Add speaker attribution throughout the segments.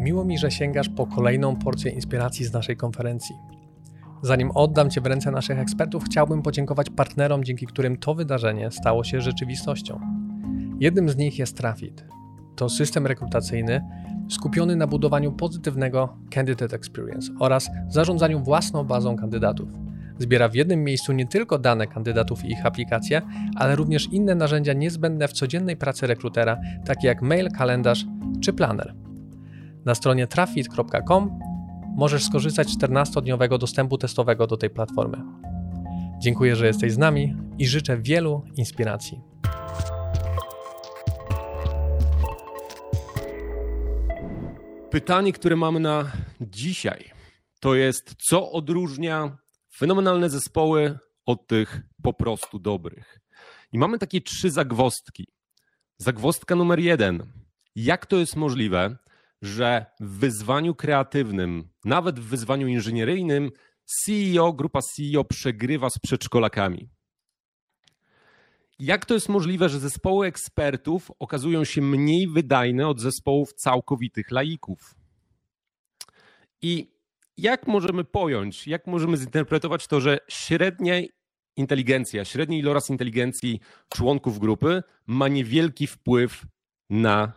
Speaker 1: Miło mi, że sięgasz po kolejną porcję inspiracji z naszej konferencji. Zanim oddam Cię w ręce naszych ekspertów, chciałbym podziękować partnerom, dzięki którym to wydarzenie stało się rzeczywistością. Jednym z nich jest Trafit. To system rekrutacyjny skupiony na budowaniu pozytywnego candidate experience oraz zarządzaniu własną bazą kandydatów. Zbiera w jednym miejscu nie tylko dane kandydatów i ich aplikacje, ale również inne narzędzia niezbędne w codziennej pracy rekrutera, takie jak mail, kalendarz czy planner. Na stronie trafit.com możesz skorzystać z 14-dniowego dostępu testowego do tej platformy. Dziękuję, że jesteś z nami i życzę wielu inspiracji.
Speaker 2: Pytanie, które mamy na dzisiaj, to jest, co odróżnia fenomenalne zespoły od tych po prostu dobrych. I mamy takie trzy zagwostki. Zagwostka numer jeden. Jak to jest możliwe, że w wyzwaniu kreatywnym, nawet w wyzwaniu inżynieryjnym, CEO, grupa CEO przegrywa z przedszkolakami? Jak to jest możliwe, że zespoły ekspertów okazują się mniej wydajne od zespołów całkowitych laików? I jak możemy pojąć, jak możemy zinterpretować to, że średnia inteligencja, średni iloraz inteligencji członków grupy ma niewielki wpływ na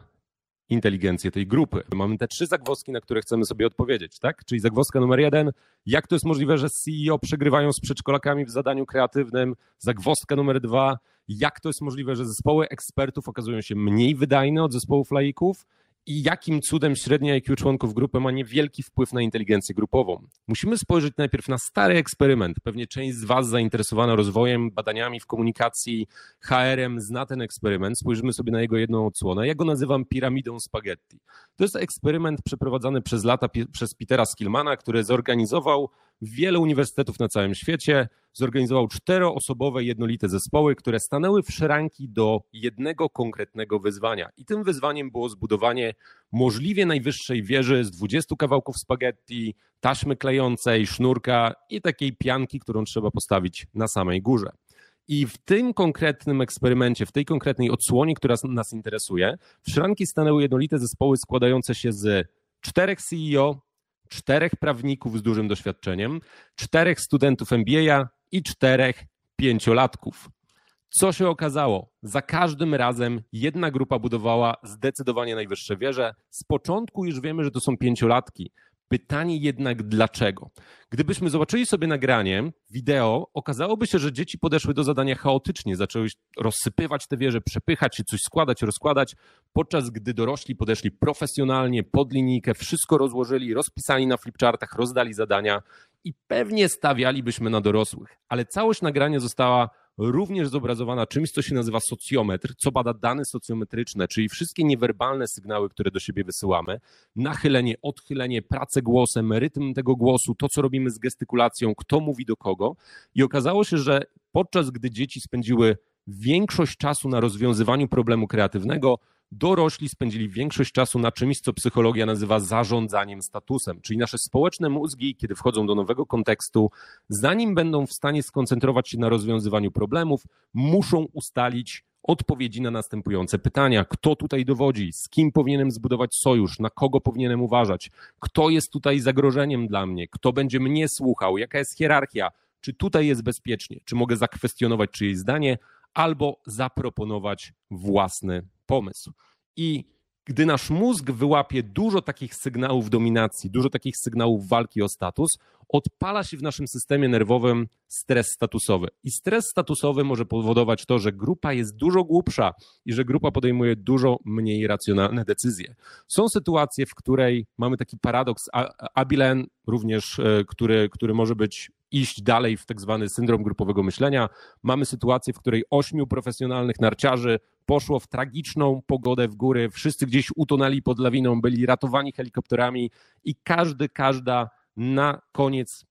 Speaker 2: inteligencję tej grupy. Mamy te trzy zagwozdki, na które chcemy sobie odpowiedzieć, tak? Czyli zagwozdka numer jeden, jak to jest możliwe, że CEO przegrywają z przedszkolakami w zadaniu kreatywnym? Zagwozdka numer dwa, jak to jest możliwe, że zespoły ekspertów okazują się mniej wydajne od zespołów laików? I jakim cudem średnia IQ członków grupy ma niewielki wpływ na inteligencję grupową. Musimy spojrzeć najpierw na stary eksperyment. Pewnie część z Was zainteresowana rozwojem, badaniami w komunikacji, HR-em zna ten eksperyment. Spojrzymy sobie na jego jedną odsłonę. Ja go nazywam piramidą spaghetti. To jest eksperyment przeprowadzany przez lata przez Petera Skillmana, który zorganizował wiele uniwersytetów na całym świecie zorganizował czteroosobowe jednolite zespoły, które stanęły w szranki do jednego konkretnego wyzwania. I tym wyzwaniem było zbudowanie możliwie najwyższej wieży z 20 kawałków spaghetti, taśmy klejącej, sznurka i takiej pianki, którą trzeba postawić na samej górze. I w tym konkretnym eksperymencie, w tej konkretnej odsłonie, która nas interesuje, w szranki stanęły jednolite zespoły składające się z czterech CEO, czterech prawników z dużym doświadczeniem, czterech studentów MBA i czterech pięciolatków. Co się okazało? Za każdym razem jedna grupa budowała zdecydowanie najwyższe wieże. Z początku już wiemy, że to są pięciolatki. Pytanie jednak dlaczego? Gdybyśmy zobaczyli sobie nagranie, wideo, okazałoby się, że dzieci podeszły do zadania chaotycznie, zaczęły rozsypywać te wieże, przepychać się, coś składać, rozkładać, podczas gdy dorośli podeszli profesjonalnie, pod linijkę, wszystko rozłożyli, rozpisali na flipchartach, rozdali zadania i pewnie stawialibyśmy na dorosłych. Ale całość nagrania została również zobrazowana czymś, co się nazywa socjometr, co bada dane socjometryczne, czyli wszystkie niewerbalne sygnały, które do siebie wysyłamy, nachylenie, odchylenie, pracę głosem, rytm tego głosu, to co robimy z gestykulacją, kto mówi do kogo. I okazało się, że podczas gdy dzieci spędziły większość czasu na rozwiązywaniu problemu kreatywnego, dorośli spędzili większość czasu na czymś, co psychologia nazywa zarządzaniem statusem, czyli nasze społeczne mózgi, kiedy wchodzą do nowego kontekstu, zanim będą w stanie skoncentrować się na rozwiązywaniu problemów, muszą ustalić odpowiedzi na następujące pytania. Kto tutaj dowodzi? Z kim powinienem zbudować sojusz? Na kogo powinienem uważać? Kto jest tutaj zagrożeniem dla mnie? Kto będzie mnie słuchał? Jaka jest hierarchia? Czy tutaj jest bezpiecznie? Czy mogę zakwestionować czyjeś zdanie? Albo zaproponować własny pomysł. I gdy nasz mózg wyłapie dużo takich sygnałów dominacji, dużo takich sygnałów walki o status, odpala się w naszym systemie nerwowym stres statusowy. I stres statusowy może powodować to, że grupa jest dużo głupsza i że grupa podejmuje dużo mniej racjonalne decyzje. Są sytuacje, w której mamy taki paradoks Abilen, również, e, który, który może być iść dalej w tak zwany syndrom grupowego myślenia. Mamy sytuację, w której ośmiu profesjonalnych narciarzy poszło w tragiczną pogodę w góry, wszyscy gdzieś utonęli pod lawiną, byli ratowani helikopterami i każdy, każda na koniec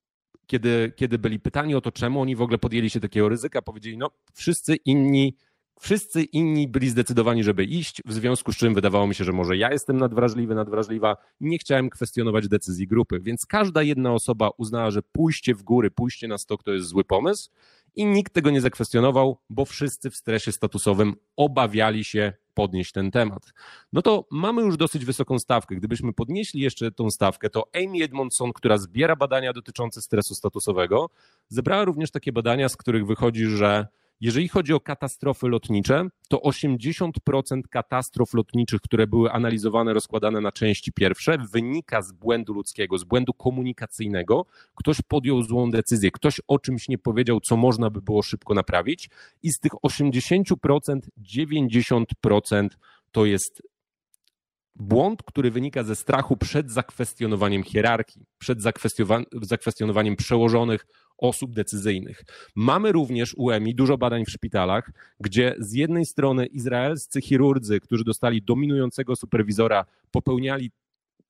Speaker 2: kiedy, kiedy byli pytani o to, czemu oni w ogóle podjęli się takiego ryzyka, powiedzieli, no wszyscy inni Wszyscy inni byli zdecydowani, żeby iść, w związku z czym wydawało mi się, że może ja jestem nadwrażliwy, nadwrażliwa. Nie chciałem kwestionować decyzji grupy, więc każda jedna osoba uznała, że pójście w góry, pójście na stok to jest zły pomysł i nikt tego nie zakwestionował, bo wszyscy w stresie statusowym obawiali się podnieść ten temat. No to mamy już dosyć wysoką stawkę. Gdybyśmy podnieśli jeszcze tą stawkę, to Amy Edmondson, która zbiera badania dotyczące stresu statusowego, zebrała również takie badania, z których wychodzi, że jeżeli chodzi o katastrofy lotnicze, to 80% katastrof lotniczych, które były analizowane, rozkładane na części pierwsze, wynika z błędu ludzkiego, z błędu komunikacyjnego. Ktoś podjął złą decyzję, ktoś o czymś nie powiedział, co można by było szybko naprawić, i z tych 80% 90% to jest błąd, który wynika ze strachu przed zakwestionowaniem hierarchii, przed zakwestionowaniem przełożonych osób decyzyjnych. Mamy również u EMI dużo badań w szpitalach, gdzie z jednej strony izraelscy chirurdzy, którzy dostali dominującego superwizora, popełniali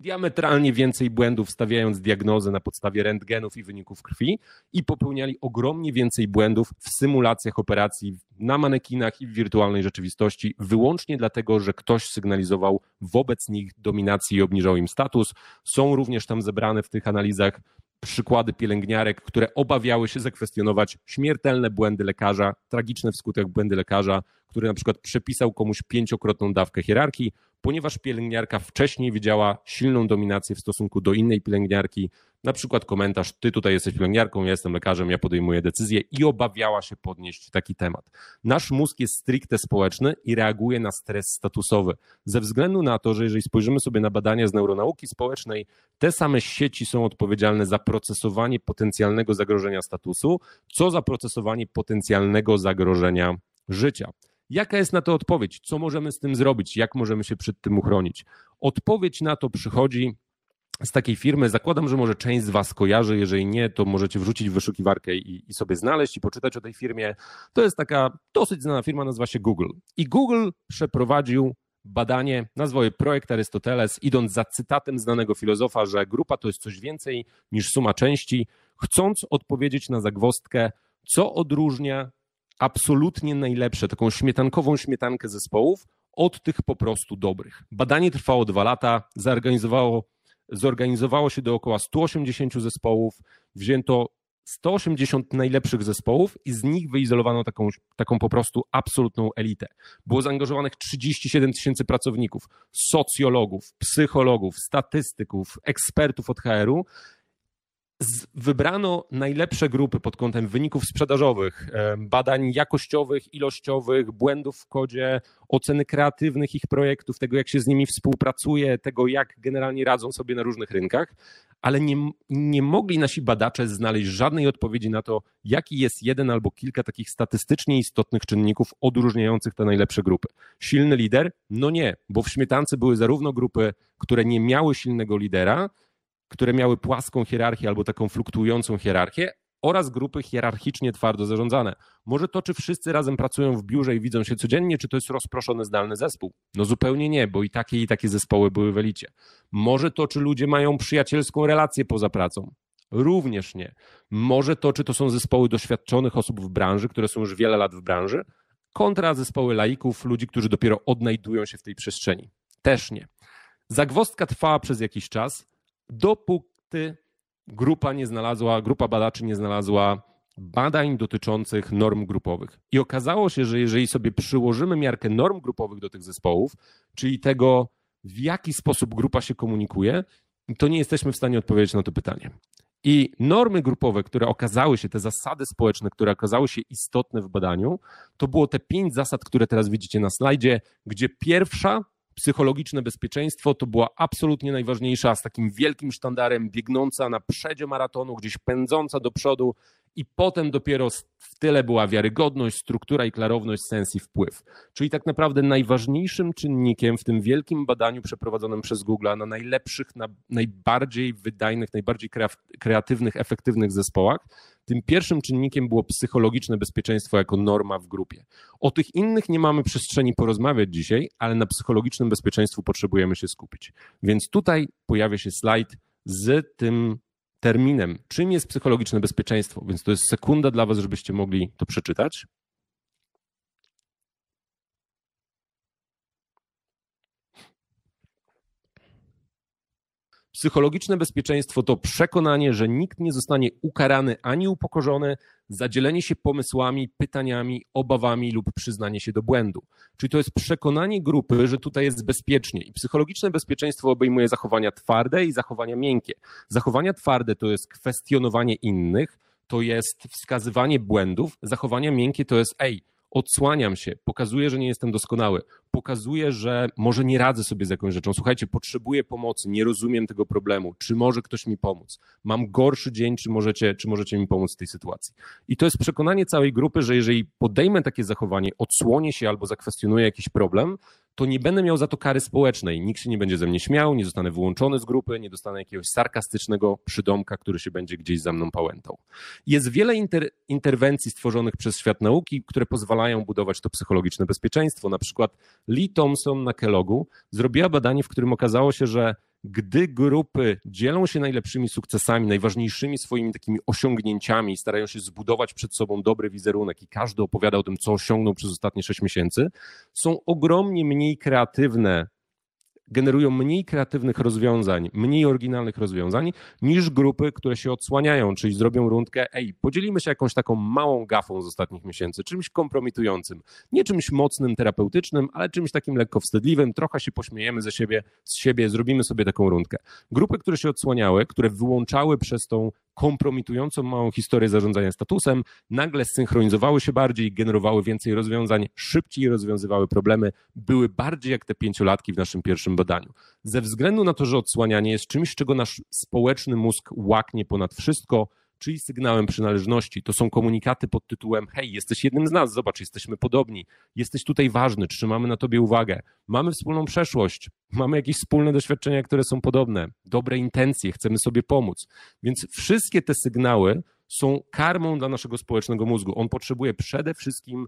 Speaker 2: diametralnie więcej błędów, stawiając diagnozę na podstawie rentgenów i wyników krwi, i popełniali ogromnie więcej błędów w symulacjach operacji na manekinach i w wirtualnej rzeczywistości, wyłącznie dlatego, że ktoś sygnalizował wobec nich dominacji i obniżał im status. Są również tam zebrane w tych analizach przykłady pielęgniarek, które obawiały się zakwestionować śmiertelne błędy lekarza, tragiczne wskutek błędy lekarza, który na przykład przepisał komuś pięciokrotną dawkę hierarchii, ponieważ pielęgniarka wcześniej widziała silną dominację w stosunku do innej pielęgniarki, na przykład komentarz, ty tutaj jesteś pielęgniarką, ja jestem lekarzem, ja podejmuję decyzję i obawiała się podnieść taki temat. Nasz mózg jest stricte społeczny i reaguje na stres statusowy. Ze względu na to, że jeżeli spojrzymy sobie na badania z neuronauki społecznej, te same sieci są odpowiedzialne za procesowanie potencjalnego zagrożenia statusu, co za procesowanie potencjalnego zagrożenia życia. Jaka jest na to odpowiedź? Co możemy z tym zrobić? Jak możemy się przed tym uchronić? Odpowiedź na to przychodzi z takiej firmy. Zakładam, że może część z Was kojarzy. Jeżeli nie, to możecie wrzucić w wyszukiwarkę i, i, sobie znaleźć i poczytać o tej firmie. To jest taka dosyć znana firma, nazywa się Google. I Google przeprowadził badanie, nazwał je projekt Arystoteles, idąc za cytatem znanego filozofa, że grupa to jest coś więcej niż suma części, chcąc odpowiedzieć na zagwostkę, co odróżnia absolutnie najlepsze, taką śmietankową śmietankę zespołów od tych po prostu dobrych. Badanie trwało dwa lata, zorganizowało, zorganizowało się dookoła 180 zespołów, wzięto 180 najlepszych zespołów i z nich wyizolowano taką, taką po prostu absolutną elitę. Było zaangażowanych 37 tysięcy pracowników, socjologów, psychologów, statystyków, ekspertów od HR-u wybrano najlepsze grupy pod kątem wyników sprzedażowych, badań jakościowych, ilościowych, błędów w kodzie, oceny kreatywnych ich projektów, tego jak się z nimi współpracuje, tego jak generalnie radzą sobie na różnych rynkach, ale nie, nie mogli nasi badacze znaleźć żadnej odpowiedzi na to, jaki jest jeden albo kilka takich statystycznie istotnych czynników odróżniających te najlepsze grupy. Silny lider? No nie, bo w śmietance były zarówno grupy, które nie miały silnego lidera, które miały płaską hierarchię albo taką fluktuującą hierarchię, oraz grupy hierarchicznie twardo zarządzane. Może to, czy wszyscy razem pracują w biurze i widzą się codziennie, czy to jest rozproszony zdalny zespół? No zupełnie nie, bo i takie i takie zespoły były w elicie. Może to, czy ludzie mają przyjacielską relację poza pracą? Również nie. Może to, czy to są zespoły doświadczonych osób w branży, które są już wiele lat w branży, kontra zespoły laików, ludzi, którzy dopiero odnajdują się w tej przestrzeni? Też nie. Zagwostka trwała przez jakiś czas, dopóki grupa nie znalazła, grupa badaczy nie znalazła badań dotyczących norm grupowych. I okazało się, że jeżeli sobie przyłożymy miarkę norm grupowych do tych zespołów, czyli tego, w jaki sposób grupa się komunikuje, to nie jesteśmy w stanie odpowiedzieć na to pytanie. I normy grupowe, które okazały się, te zasady społeczne, które okazały się istotne w badaniu, to było te pięć zasad, które teraz widzicie na slajdzie, gdzie pierwsza psychologiczne bezpieczeństwo to była absolutnie najważniejsza, z takim wielkim sztandarem, biegnąca na przedzie maratonu, gdzieś pędząca do przodu, i potem dopiero w tyle była wiarygodność, struktura i klarowność, sens i wpływ. Czyli tak naprawdę najważniejszym czynnikiem w tym wielkim badaniu przeprowadzonym przez Google na najlepszych, na najbardziej wydajnych, najbardziej kreatywnych, efektywnych zespołach, tym pierwszym czynnikiem było psychologiczne bezpieczeństwo jako norma w grupie. O tych innych nie mamy przestrzeni porozmawiać dzisiaj, ale na psychologicznym bezpieczeństwu potrzebujemy się skupić. Więc tutaj pojawia się slajd z tym terminem, czym jest psychologiczne bezpieczeństwo. Więc to jest sekunda dla Was, żebyście mogli to przeczytać. Psychologiczne bezpieczeństwo to przekonanie, że nikt nie zostanie ukarany ani upokorzony za dzielenie się pomysłami, pytaniami, obawami lub przyznanie się do błędu. Czyli to jest przekonanie grupy, że tutaj jest bezpiecznie. I psychologiczne bezpieczeństwo obejmuje zachowania twarde i zachowania miękkie. Zachowania twarde to jest kwestionowanie innych, to jest wskazywanie błędów, zachowania miękkie to jest ej, odsłaniam się, pokazuję, że nie jestem doskonały, pokazuję, że może nie radzę sobie z jakąś rzeczą. Słuchajcie, potrzebuję pomocy, nie rozumiem tego problemu. Czy może ktoś mi pomóc? Mam gorszy dzień, czy możecie, czy możecie mi pomóc w tej sytuacji? I to jest przekonanie całej grupy, że jeżeli podejmę takie zachowanie, odsłonię się albo zakwestionuję jakiś problem, to nie będę miał za to kary społecznej. Nikt się nie będzie ze mnie śmiał, nie zostanę wyłączony z grupy, nie dostanę jakiegoś sarkastycznego przydomka, który się będzie gdzieś za mną pałętał. Jest wiele inter interwencji stworzonych przez świat nauki, które pozwalają budować to psychologiczne bezpieczeństwo. Na przykład Lee Thompson na Kellogu zrobiła badanie, w którym okazało się, że gdy grupy dzielą się najlepszymi sukcesami, najważniejszymi swoimi takimi osiągnięciami, starają się zbudować przed sobą dobry wizerunek i każdy opowiada o tym, co osiągnął przez ostatnie 6 miesięcy, są ogromnie mniej kreatywne generują mniej kreatywnych rozwiązań, mniej oryginalnych rozwiązań niż grupy, które się odsłaniają, czyli zrobią rundkę, ej, podzielimy się jakąś taką małą gafą z ostatnich miesięcy, czymś kompromitującym, nie czymś mocnym, terapeutycznym, ale czymś takim lekko wstydliwym, trochę się pośmiejemy ze siebie, z siebie, zrobimy sobie taką rundkę. Grupy, które się odsłaniały, które wyłączały przez tą kompromitującą małą historię zarządzania statusem, nagle synchronizowały się bardziej, generowały więcej rozwiązań, szybciej rozwiązywały problemy, były bardziej jak te pięciolatki w naszym pierwszym badaniu. Ze względu na to, że odsłanianie jest czymś, czego nasz społeczny mózg łaknie ponad wszystko, czyli sygnałem przynależności. To są komunikaty pod tytułem: Hej, jesteś jednym z nas, zobacz, jesteśmy podobni, jesteś tutaj ważny, trzymamy na tobie uwagę, mamy wspólną przeszłość, mamy jakieś wspólne doświadczenia, które są podobne, dobre intencje, chcemy sobie pomóc. Więc wszystkie te sygnały są karmą dla naszego społecznego mózgu. On potrzebuje przede wszystkim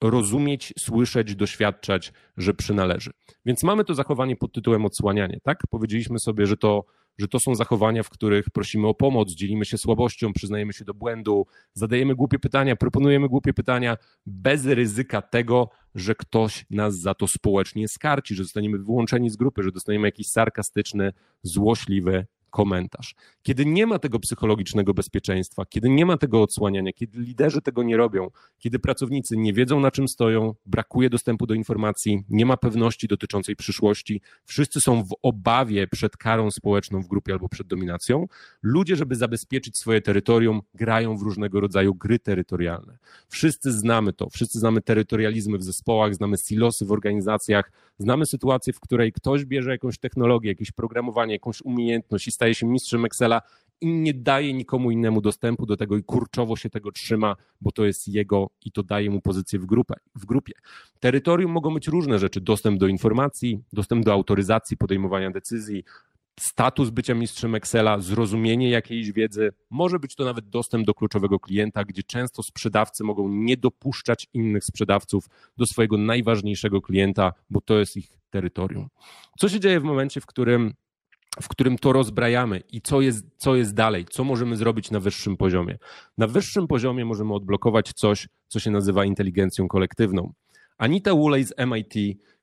Speaker 2: rozumieć, słyszeć, doświadczać, że przynależy. Więc mamy to zachowanie pod tytułem odsłanianie, tak? Powiedzieliśmy sobie, że to że to są zachowania, w których prosimy o pomoc, dzielimy się słabością, przyznajemy się do błędu, zadajemy głupie pytania, proponujemy głupie pytania bez ryzyka tego, że ktoś nas za to społecznie skarci, że zostaniemy wyłączeni z grupy, że dostaniemy jakiś sarkastyczny, złośliwy komentarz. Kiedy nie ma tego psychologicznego bezpieczeństwa, kiedy nie ma tego odsłaniania, kiedy liderzy tego nie robią, kiedy pracownicy nie wiedzą na czym stoją, brakuje dostępu do informacji, nie ma pewności dotyczącej przyszłości, wszyscy są w obawie przed karą społeczną w grupie albo przed dominacją, ludzie, żeby zabezpieczyć swoje terytorium, grają w różnego rodzaju gry terytorialne. Wszyscy znamy to, wszyscy znamy terytorializmy w zespołach, znamy silosy w organizacjach, znamy sytuację, w której ktoś bierze jakąś technologię, jakieś programowanie, jakąś umiejętność i staje się mistrzem Excela i nie daje nikomu innemu dostępu do tego i kurczowo się tego trzyma, bo to jest jego i to daje mu pozycję w, grupę, w grupie. Terytorium mogą być różne rzeczy: dostęp do informacji, dostęp do autoryzacji, podejmowania decyzji, status bycia mistrzem Excela, zrozumienie jakiejś wiedzy, może być to nawet dostęp do kluczowego klienta, gdzie często sprzedawcy mogą nie dopuszczać innych sprzedawców do swojego najważniejszego klienta, bo to jest ich terytorium. Co się dzieje w momencie, w którym w którym to rozbrajamy i co jest, co jest dalej, co możemy zrobić na wyższym poziomie. Na wyższym poziomie możemy odblokować coś, co się nazywa inteligencją kolektywną. Anita Woolley z MIT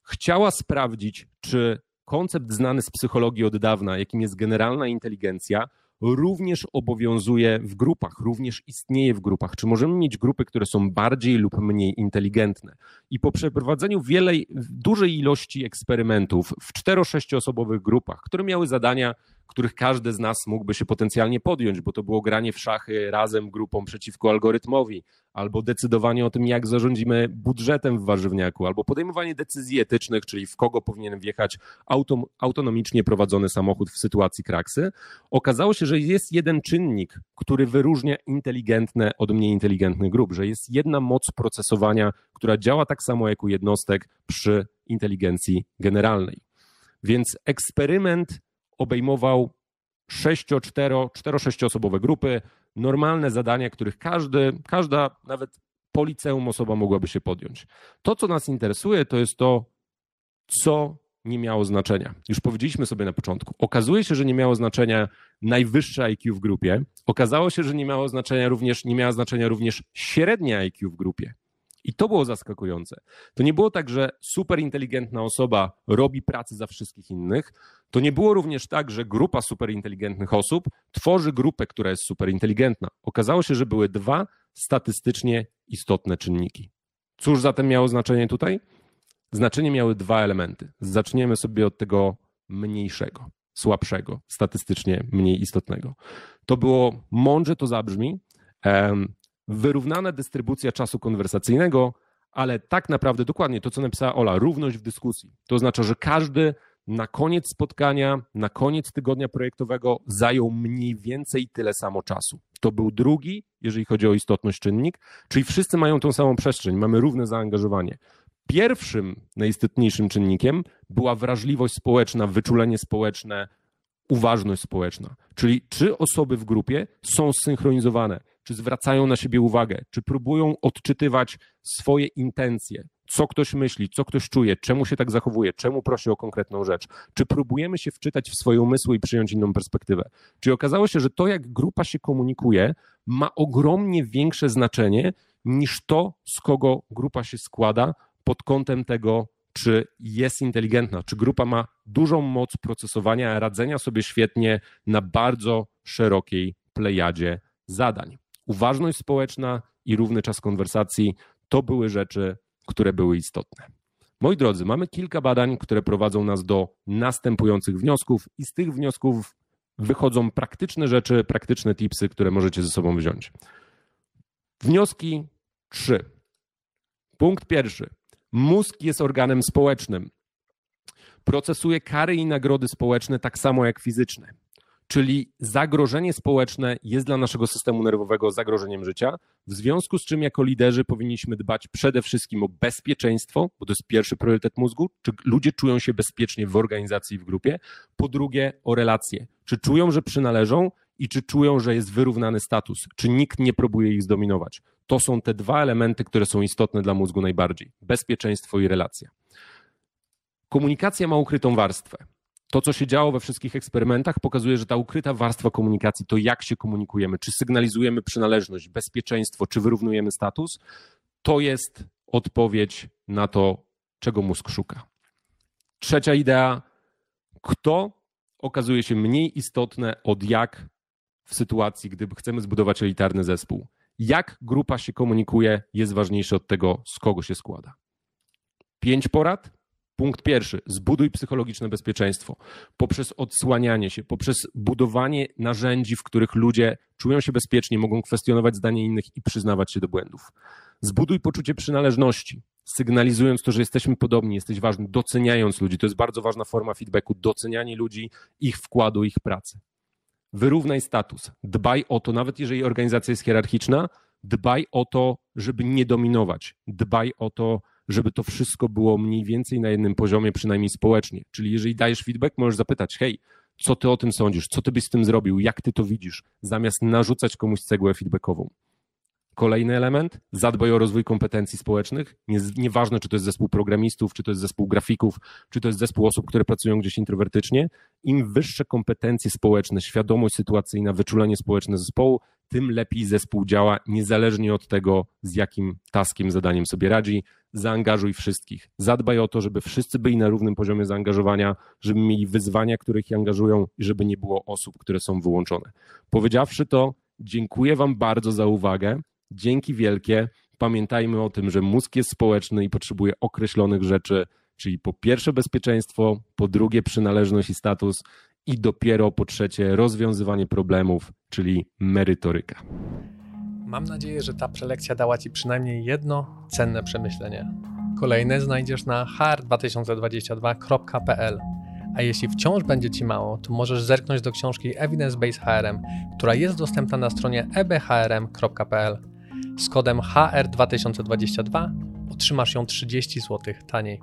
Speaker 2: chciała sprawdzić, czy koncept znany z psychologii od dawna, jakim jest generalna inteligencja, również obowiązuje w grupach, również istnieje w grupach. Czy możemy mieć grupy, które są bardziej lub mniej inteligentne? I po przeprowadzeniu wielej, dużej ilości eksperymentów w cztero-sześcioosobowych grupach, które miały zadania których każdy z nas mógłby się potencjalnie podjąć, bo to było granie w szachy razem grupą przeciwko algorytmowi, albo decydowanie o tym, jak zarządzimy budżetem w warzywniaku, albo podejmowanie decyzji etycznych, czyli w kogo powinien wjechać autom, autonomicznie prowadzony samochód w sytuacji kraksy. Okazało się, że jest jeden czynnik, który wyróżnia inteligentne od mniej inteligentnych grup, że jest jedna moc procesowania, która działa tak samo jak u jednostek przy inteligencji generalnej. Więc eksperyment obejmował 6, 4, 4 6 osobowe grupy, normalne zadania, których każdy, każda, nawet po liceum osoba mogłaby się podjąć. To, co nas interesuje, to jest to, co nie miało znaczenia. Już powiedzieliśmy sobie na początku. Okazuje się, że nie miało znaczenia najwyższe IQ w grupie. Okazało się, że nie miało znaczenia również, nie miała znaczenia również średnie IQ w grupie. I to było zaskakujące. To nie było tak, że super inteligentna osoba robi pracę za wszystkich innych. To nie było również tak, że grupa super inteligentnych osób tworzy grupę, która jest super inteligentna. Okazało się, że były dwa statystycznie istotne czynniki. Cóż zatem miało znaczenie tutaj? Znaczenie miały dwa elementy. Zaczniemy sobie od tego mniejszego, słabszego, statystycznie mniej istotnego. To było, mądrze to zabrzmi, wyrównana dystrybucja czasu konwersacyjnego, ale tak naprawdę dokładnie to, co napisała Ola, równość w dyskusji. To oznacza, że każdy na koniec spotkania, na koniec tygodnia projektowego zajął mniej więcej tyle samo czasu. To był drugi, jeżeli chodzi o istotność czynnik, czyli wszyscy mają tą samą przestrzeń, mamy równe zaangażowanie. Pierwszym najistotniejszym czynnikiem była wrażliwość społeczna, wyczulenie społeczne, uważność społeczna. Czyli czy osoby w grupie są zsynchronizowane, czy zwracają na siebie uwagę, czy próbują odczytywać swoje intencje, co ktoś myśli, co ktoś czuje, czemu się tak zachowuje, czemu prosi o konkretną rzecz, czy próbujemy się wczytać w swoje umysły i przyjąć inną perspektywę. Czyli okazało się, że to, jak grupa się komunikuje, ma ogromnie większe znaczenie niż to, z kogo grupa się składa pod kątem tego, czy jest inteligentna, czy grupa ma dużą moc procesowania, radzenia sobie świetnie na bardzo szerokiej plejadzie zadań. Uważność społeczna i równy czas konwersacji to były rzeczy, które były istotne. Moi drodzy, mamy kilka badań, które prowadzą nas do następujących wniosków, i z tych wniosków wychodzą praktyczne rzeczy, praktyczne tipsy, które możecie ze sobą wziąć. Wnioski trzy. Punkt pierwszy. Mózg jest organem społecznym. Procesuje kary i nagrody społeczne tak samo jak fizyczne. Czyli zagrożenie społeczne jest dla naszego systemu nerwowego zagrożeniem życia, w związku z czym jako liderzy powinniśmy dbać przede wszystkim o bezpieczeństwo, bo to jest pierwszy priorytet mózgu, czy ludzie czują się bezpiecznie w organizacji, w grupie. Po drugie o relacje, czy czują, że przynależą i czy czują, że jest wyrównany status, czy nikt nie próbuje ich zdominować. To są te dwa elementy, które są istotne dla mózgu najbardziej: bezpieczeństwo i relacja. Komunikacja ma ukrytą warstwę. To, co się działo we wszystkich eksperymentach, pokazuje, że ta ukryta warstwa komunikacji, to jak się komunikujemy, czy sygnalizujemy przynależność, bezpieczeństwo, czy wyrównujemy status, to jest odpowiedź na to, czego mózg szuka. Trzecia idea, kto okazuje się mniej istotne od jak w sytuacji, gdy chcemy zbudować elitarny zespół. Jak grupa się komunikuje, jest ważniejsze od tego, z kogo się składa. Pięć porad. Punkt pierwszy: zbuduj psychologiczne bezpieczeństwo poprzez odsłanianie się, poprzez budowanie narzędzi, w których ludzie czują się bezpiecznie, mogą kwestionować zdanie innych i przyznawać się do błędów. Zbuduj poczucie przynależności, sygnalizując to, że jesteśmy podobni, jesteś ważny, doceniając ludzi. To jest bardzo ważna forma feedbacku, docenianie ludzi, ich wkładu, ich pracy wyrównaj status. Dbaj o to, nawet jeżeli organizacja jest hierarchiczna, dbaj o to, żeby nie dominować. Dbaj o to, żeby to wszystko było mniej więcej na jednym poziomie, przynajmniej społecznie. Czyli jeżeli dajesz feedback, możesz zapytać, hej, co ty o tym sądzisz? Co ty byś z tym zrobił? Jak ty to widzisz? Zamiast narzucać komuś cegłę feedbackową. Kolejny element, zadbaj o rozwój kompetencji społecznych. Nie, nieważne, czy to jest zespół programistów, czy to jest zespół grafików, czy to jest zespół osób, które pracują gdzieś introwertycznie. Im wyższe kompetencje społeczne, świadomość sytuacyjna, wyczulenie społeczne zespołu, tym lepiej zespół działa, niezależnie od tego, z jakim taskiem, zadaniem sobie radzi. Zaangażuj wszystkich. Zadbaj o to, żeby wszyscy byli na równym poziomie zaangażowania, żeby mieli wyzwania, których angażują i żeby nie było osób, które są wyłączone. Powiedziawszy to, dziękuję Wam bardzo za uwagę. Dzięki wielkie. Pamiętajmy o tym, że mózg jest społeczny i potrzebuje określonych rzeczy, czyli po pierwsze bezpieczeństwo, po drugie przynależność i status i dopiero po trzecie rozwiązywanie problemów, czyli merytoryka.
Speaker 1: Mam nadzieję, że ta prelekcja dała Ci przynajmniej jedno cenne przemyślenie. Kolejne znajdziesz na hr2022.pl. A jeśli wciąż będzie Ci mało, to możesz zerknąć do książki Evidence Based HRM, która jest dostępna na stronie ebhrm.pl. Z kodem HR2022 otrzymasz ją 30 zł taniej.